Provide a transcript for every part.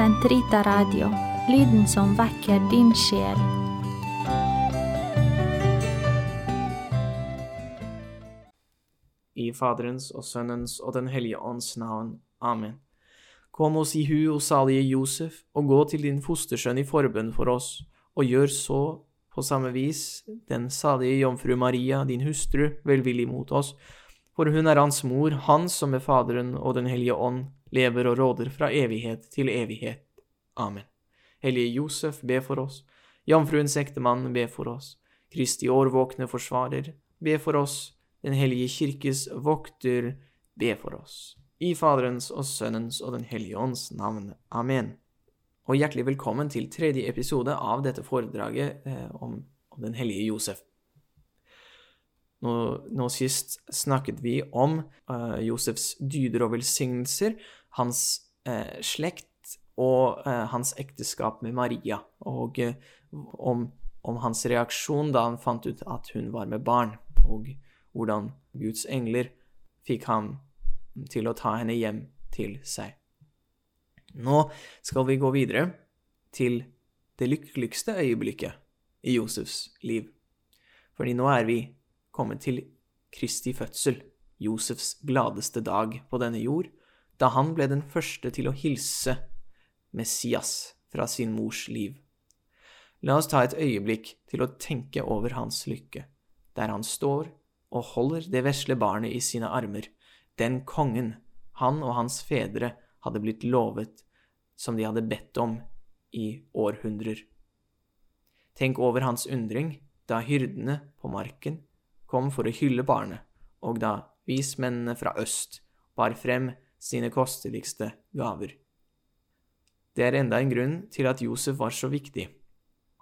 Sentrita Radio, lyden som vekker din sjel. I Faderens og Sønnens og Den hellige ånds navn. Amen. Kom oss i hu, og salige Josef, og gå til din fostersønn i forbønn for oss, og gjør så på samme vis den salige jomfru Maria, din hustru, velvillig mot oss, for hun er hans mor, han som med Faderen og Den hellige ånd lever og råder fra evighet til evighet. Amen. Hellige Josef, be for oss. Jomfruens ektemann, be for oss. Kristi årvåkne forsvarer, be for oss. Den hellige kirkes vokter, be for oss. I Faderens og Sønnens og Den hellige ånds navn. Amen. Og hjertelig velkommen til tredje episode av dette foredraget eh, om, om, Den hellige Josef. Nå, nå sist snakket vi om uh, Josefs dyder og velsignelser, hans eh, slekt og eh, hans ekteskap med Maria, og eh, om, om hans reaksjon da han fant ut at hun var med barn, og hvordan Guds engler fikk ham til å ta henne hjem til seg. Nå skal vi gå videre til det lykkeligste øyeblikket i Josefs liv. Fordi nå er vi kommet til Kristi fødsel, Josefs gladeste dag på denne jord, da han ble den første til å hilse Messias fra sin mors liv. La oss ta et øyeblikk til å tenke over hans lykke, der han står og holder det vesle barnet i sine armer, den kongen han og hans fedre hadde blitt lovet, som de hadde bedt om i århundrer. Tenk over hans undring da hyrdene på marken kom for å hylle barnet, og da vismennene fra øst bar frem sine kosteligste gaver. Det er enda en grunn til at Josef var så viktig.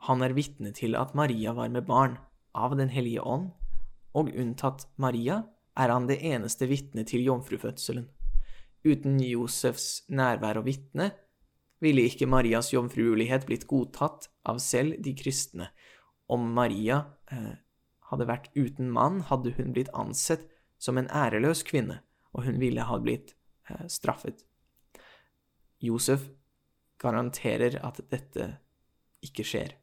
Han er vitne til at Maria var med barn av Den hellige ånd, og unntatt Maria er han det eneste vitnet til jomfrufødselen. Uten Josefs nærvær og vitne ville ikke Marias jomfruelighet blitt godtatt av selv de kristne. Om Maria eh, hadde vært uten mann, hadde hun blitt ansett som en æreløs kvinne, og hun ville ha blitt straffet. Josef garanterer at dette ikke skjer.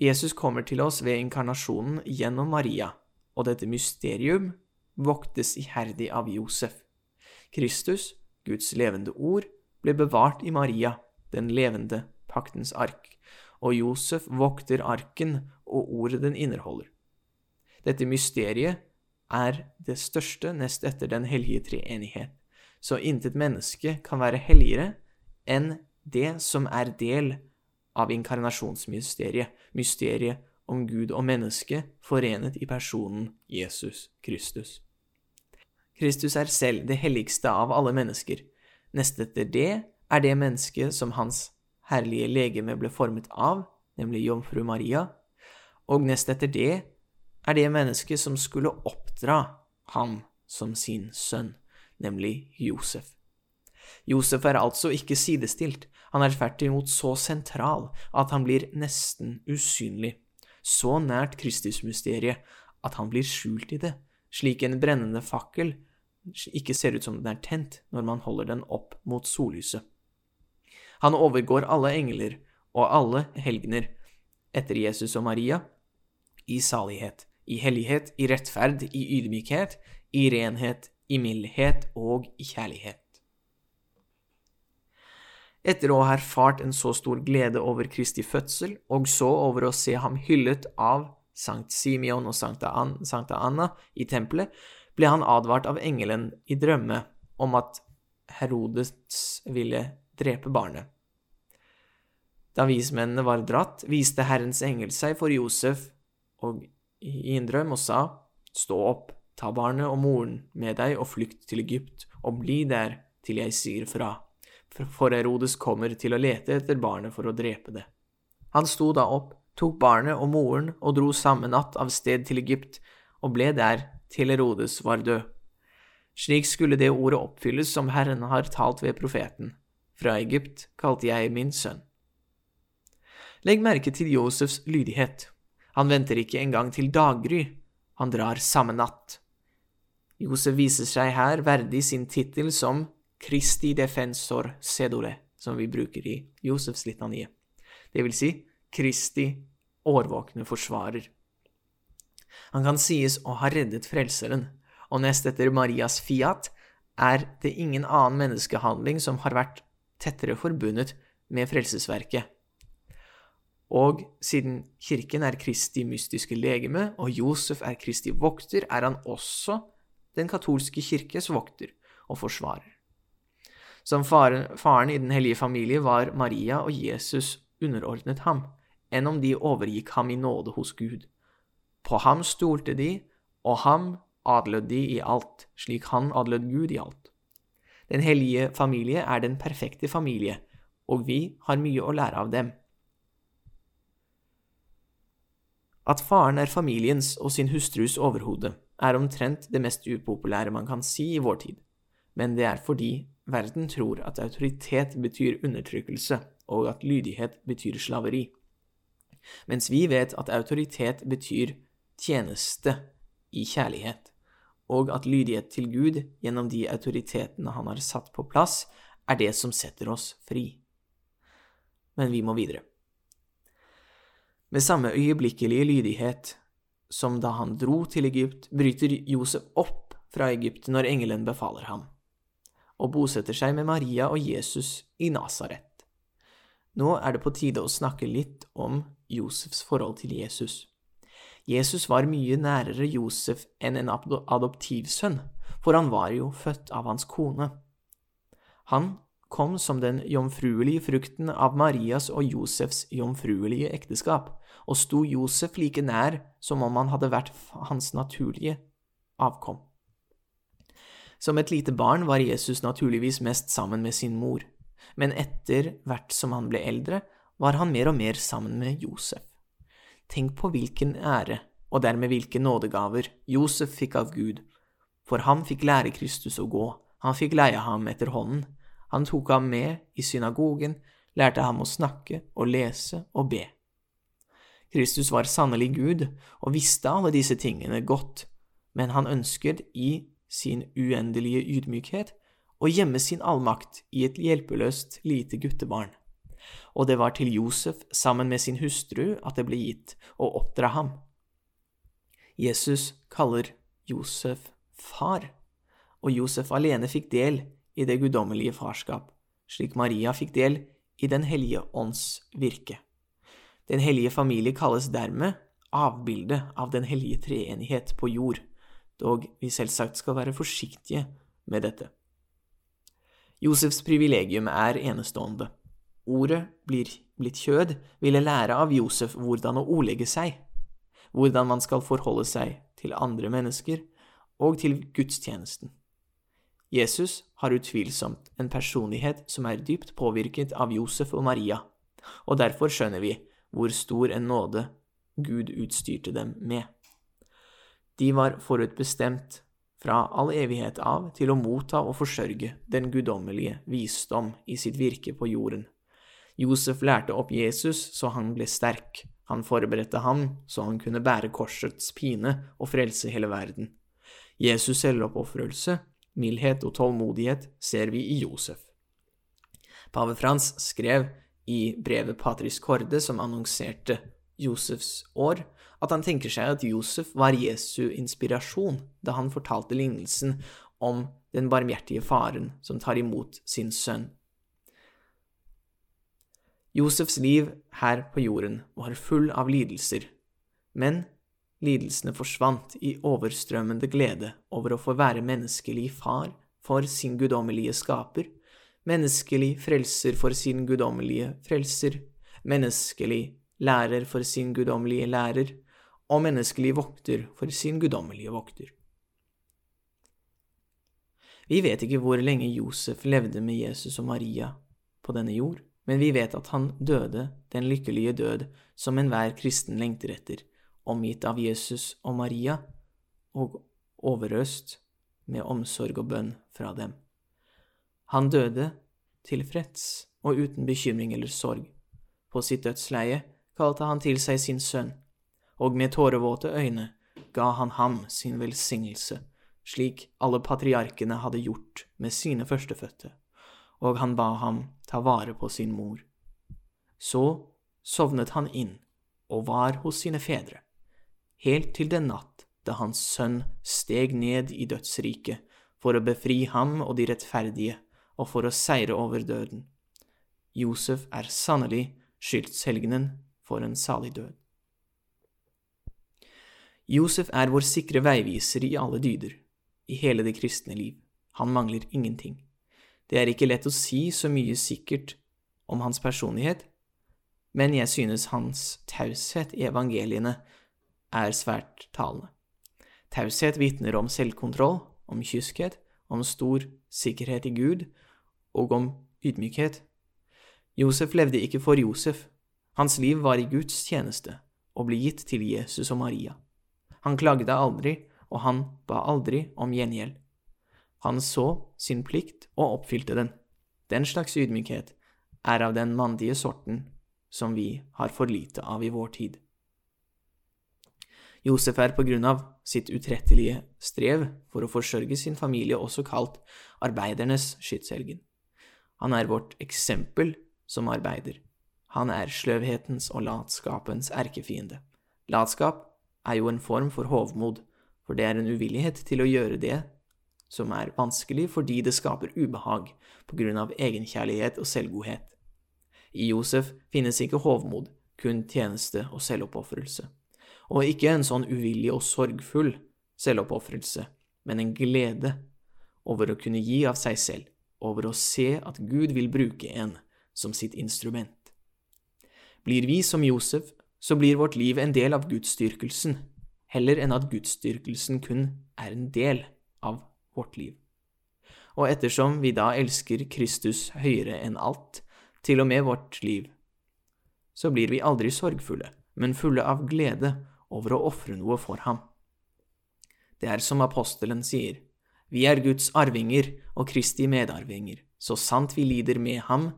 Jesus kommer til oss ved inkarnasjonen gjennom Maria, og dette mysterium voktes iherdig av Josef. Kristus, Guds levende ord, ble bevart i Maria, den levende paktens ark, og Josef vokter arken og ordet den inneholder. Dette mysteriet er det største nest etter den hellige treenighet, så intet menneske kan være helligere enn det som er del av inkarnasjonsmysteriet, mysteriet om Gud og menneske forenet i personen Jesus Kristus. Kristus er selv det helligste av alle mennesker, Nest etter det er det mennesket som hans herlige legeme ble formet av, nemlig jomfru Maria, og nest etter det er det mennesket som skulle oppdra ham som sin sønn, nemlig Josef. Josef er altså ikke sidestilt, han er tvert imot så sentral at han blir nesten usynlig, så nært Kristusmysteriet at han blir skjult i det, slik en brennende fakkel ikke ser ut som den er tent når man holder den opp mot sollyset. Han overgår alle engler og alle helgener etter Jesus og Maria i salighet, i hellighet, i rettferd, i ydmykhet, i renhet, i mildhet og i kjærlighet. Etter å ha erfart en så stor glede over Kristi fødsel, og så over å se ham hyllet av Sankt Simeon og Sankta Anna i tempelet, ble han advart av engelen i drømme om at Herodes ville drepe barnet. Da vismennene var dratt, viste Herrens engel seg for Josef og i en drøm og sa, Stå opp, ta barnet og moren med deg og flykt til Egypt, og bli der til jeg sier fra, for Herodes kommer til å lete etter barnet for å drepe det. Han sto da opp, tok barnet og moren og dro samme natt av sted til Egypt, og ble der til Herodes var død. Slik skulle det ordet oppfylles som Herren har talt ved profeten. Fra Egypt kalte jeg min sønn. Legg merke til Josefs lydighet. Han venter ikke engang til daggry, han drar samme natt. Josef viser seg her verdig sin tittel som Kristi defensor sedole, som vi bruker i Josefs litanie. Det vil si Kristi årvåkne forsvarer. Han kan sies å ha reddet Frelseren, og nest etter Marias fiat er det ingen annen menneskehandling som har vært tettere forbundet med frelsesverket. Og siden kirken er Kristi mystiske legeme, og Josef er Kristi vokter, er han også den katolske kirkes vokter og forsvarer. Som faren, faren i Den hellige familie var Maria og Jesus underordnet ham, enn om de overgikk ham i nåde hos Gud. På ham stolte de, og ham adlød de i alt, slik han adlød Gud i alt. Den hellige familie er den perfekte familie, og vi har mye å lære av dem. At faren er familiens og sin hustrus overhode, er omtrent det mest upopulære man kan si i vår tid, men det er fordi verden tror at autoritet betyr undertrykkelse, og at lydighet betyr slaveri, mens vi vet at autoritet betyr tjeneste i kjærlighet, og at lydighet til Gud gjennom de autoritetene han har satt på plass, er det som setter oss fri. Men vi må videre. Med samme øyeblikkelige lydighet som da han dro til Egypt, bryter Josef opp fra Egypt når engelen befaler ham, og bosetter seg med Maria og Jesus i Nasaret. Nå er det på tide å snakke litt om Josefs forhold til Jesus. Jesus var mye nærere Josef enn en adoptivsønn, for han var jo født av hans kone. Han kom som den jomfruelige frukten av Marias og Josefs jomfruelige ekteskap, og sto Josef like nær som om han hadde vært hans naturlige avkom. Som et lite barn var Jesus naturligvis mest sammen med sin mor, men etter hvert som han ble eldre, var han mer og mer sammen med Josef. Tenk på hvilken ære, og dermed hvilke nådegaver, Josef fikk av Gud, for han fikk lære Kristus å gå, han fikk leie ham etter hånden, han tok ham med i synagogen, lærte ham å snakke og lese og be. Kristus var sannelig Gud og visste alle disse tingene godt, men han ønsket i sin uendelige ydmykhet å gjemme sin allmakt i et hjelpeløst lite guttebarn og det var til Josef sammen med sin hustru at det ble gitt å oppdra ham. Jesus kaller Josef far, og Josef alene fikk del i det guddommelige farskap, slik Maria fikk del i Den hellige ånds virke. Den hellige familie kalles dermed avbildet av Den hellige treenighet på jord, dog vi selvsagt skal være forsiktige med dette. Josefs privilegium er enestående ordet blir blitt kjød, ville lære av Josef hvordan å ordlegge seg, hvordan man skal forholde seg til andre mennesker og til gudstjenesten. Jesus har utvilsomt en personlighet som er dypt påvirket av Josef og Maria, og derfor skjønner vi hvor stor en nåde Gud utstyrte dem med. De var forutbestemt fra all evighet av til å motta og forsørge den guddommelige visdom i sitt virke på jorden. Josef lærte opp Jesus så han ble sterk. Han forberedte ham så han kunne bære korsets pine og frelse hele verden. Jesus' selvoppofrelse, mildhet og tålmodighet ser vi i Josef. Pave Frans skrev i brevet Patris Corde, som annonserte Josefs år, at han tenker seg at Josef var Jesu inspirasjon da han fortalte lignelsen om den barmhjertige faren som tar imot sin sønn Josefs liv her på jorden var full av lidelser, men lidelsene forsvant i overstrømmende glede over å få være menneskelig far for sin guddommelige skaper, menneskelig frelser for sin guddommelige frelser, menneskelig lærer for sin guddommelige lærer, og menneskelig vokter for sin guddommelige vokter. Vi vet ikke hvor lenge Josef levde med Jesus og Maria på denne jord men vi vet at han døde den lykkelige død som enhver kristen lengter etter, omgitt av Jesus og Maria, og overøst med omsorg og bønn fra dem. Han døde tilfreds og uten bekymring eller sorg. På sitt dødsleie kalte han til seg sin sønn, og med tårevåte øyne ga han ham sin velsignelse, slik alle patriarkene hadde gjort med sine førstefødte og han ba ham ta vare på sin mor. Så sovnet han inn og var hos sine fedre, helt til den natt da hans sønn steg ned i dødsriket for å befri ham og de rettferdige og for å seire over døden. Josef er sannelig skyldshelgenen for en salig død. Josef er vår sikre veiviser i alle dyder, i hele det kristne liv. Han mangler ingenting. Det er ikke lett å si så mye sikkert om hans personlighet, men jeg synes hans taushet i evangeliene er svært talende. Taushet vitner om selvkontroll, om kyskhet, om stor sikkerhet i Gud og om ydmykhet. Josef levde ikke for Josef. Hans liv var i Guds tjeneste og ble gitt til Jesus og Maria. Han klagde aldri, og han ba aldri om gjengjeld. Han så sin plikt og oppfylte den. Den slags ydmykhet er av den mandige sorten som vi har for lite av i vår tid. Josef er på grunn av sitt utrettelige strev for å forsørge sin familie også kalt arbeidernes skytshelgen. Han er vårt eksempel som arbeider. Han er sløvhetens og latskapens erkefiende. Latskap er jo en form for hovmod, for det er en uvillighet til å gjøre det som er vanskelig fordi det skaper ubehag på grunn av egenkjærlighet og selvgodhet. I Josef finnes ikke hovmod, kun tjeneste og selvoppofrelse og ikke en sånn uvillig og sorgfull selvoppofrelse, men en glede over å kunne gi av seg selv, over å se at Gud vil bruke en som sitt instrument. Blir vi som Josef, så blir vårt liv en del av gudsdyrkelsen, heller enn at gudsdyrkelsen kun er en del av vårt liv. Og ettersom vi da elsker Kristus høyere enn alt, til og med vårt liv, så blir vi aldri sorgfulle, men fulle av glede over å ofre noe for ham. Det er som apostelen sier, vi er Guds arvinger og Kristi medarvinger, så sant vi lider med ham,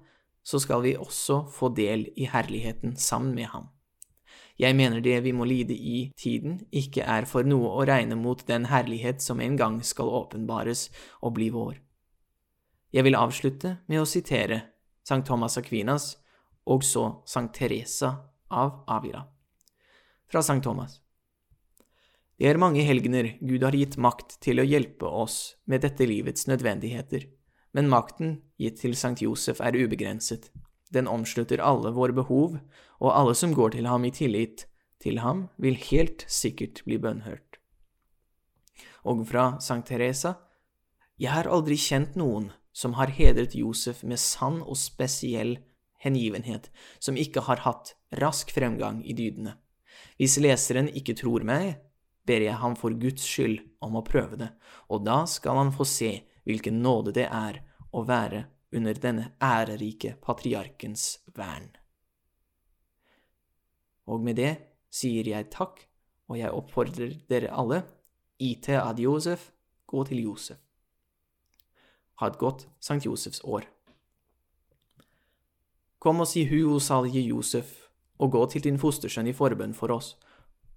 så skal vi også få del i herligheten sammen med ham. Jeg mener det vi må lide i tiden, ikke er for noe å regne mot den herlighet som en gang skal åpenbares og bli vår. Jeg vil avslutte med å sitere Sankt Thomas Aquinas og så Sankt Teresa av Avila fra Sankt Thomas. Det er mange helgener Gud har gitt makt til å hjelpe oss med dette livets nødvendigheter, men makten gitt til Sankt Josef er ubegrenset. Den omslutter alle våre behov, og alle som går til ham i tillit til ham, vil helt sikkert bli bønnhørt. Og fra Sankt Teresa, jeg har aldri kjent noen som har hedret Josef med sann og spesiell hengivenhet, som ikke har hatt rask fremgang i dydene. Hvis leseren ikke tror meg, ber jeg ham for Guds skyld om å prøve det, og da skal han få se hvilken nåde det er å være under denne ærerike patriarkens vern. Og med det sier jeg takk, og jeg oppfordrer dere alle, IT ad Josef, gå til Josef. Ha et godt Sankt Josefs år. Kom og si hu salige Josef, og gå til din fostersønn i forbønn for oss,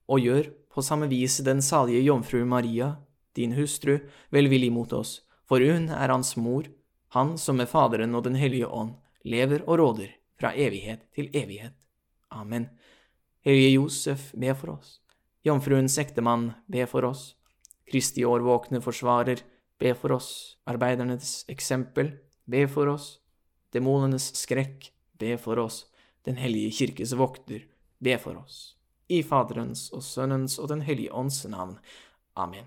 og gjør på samme vis den salige jomfru Maria, din hustru, velvillig mot oss, for hun er hans mor, han som med Faderen og Den hellige ånd lever og råder fra evighet til evighet. Amen. Hellige Josef, be for oss. Jomfruens ektemann, be for oss. Kristi årvåkne forsvarer, be for oss. Arbeidernes eksempel, be for oss. Demonenes skrekk, be for oss. Den hellige kirkes vokter, be for oss. I Faderens og Sønnens og Den hellige ånds navn. Amen.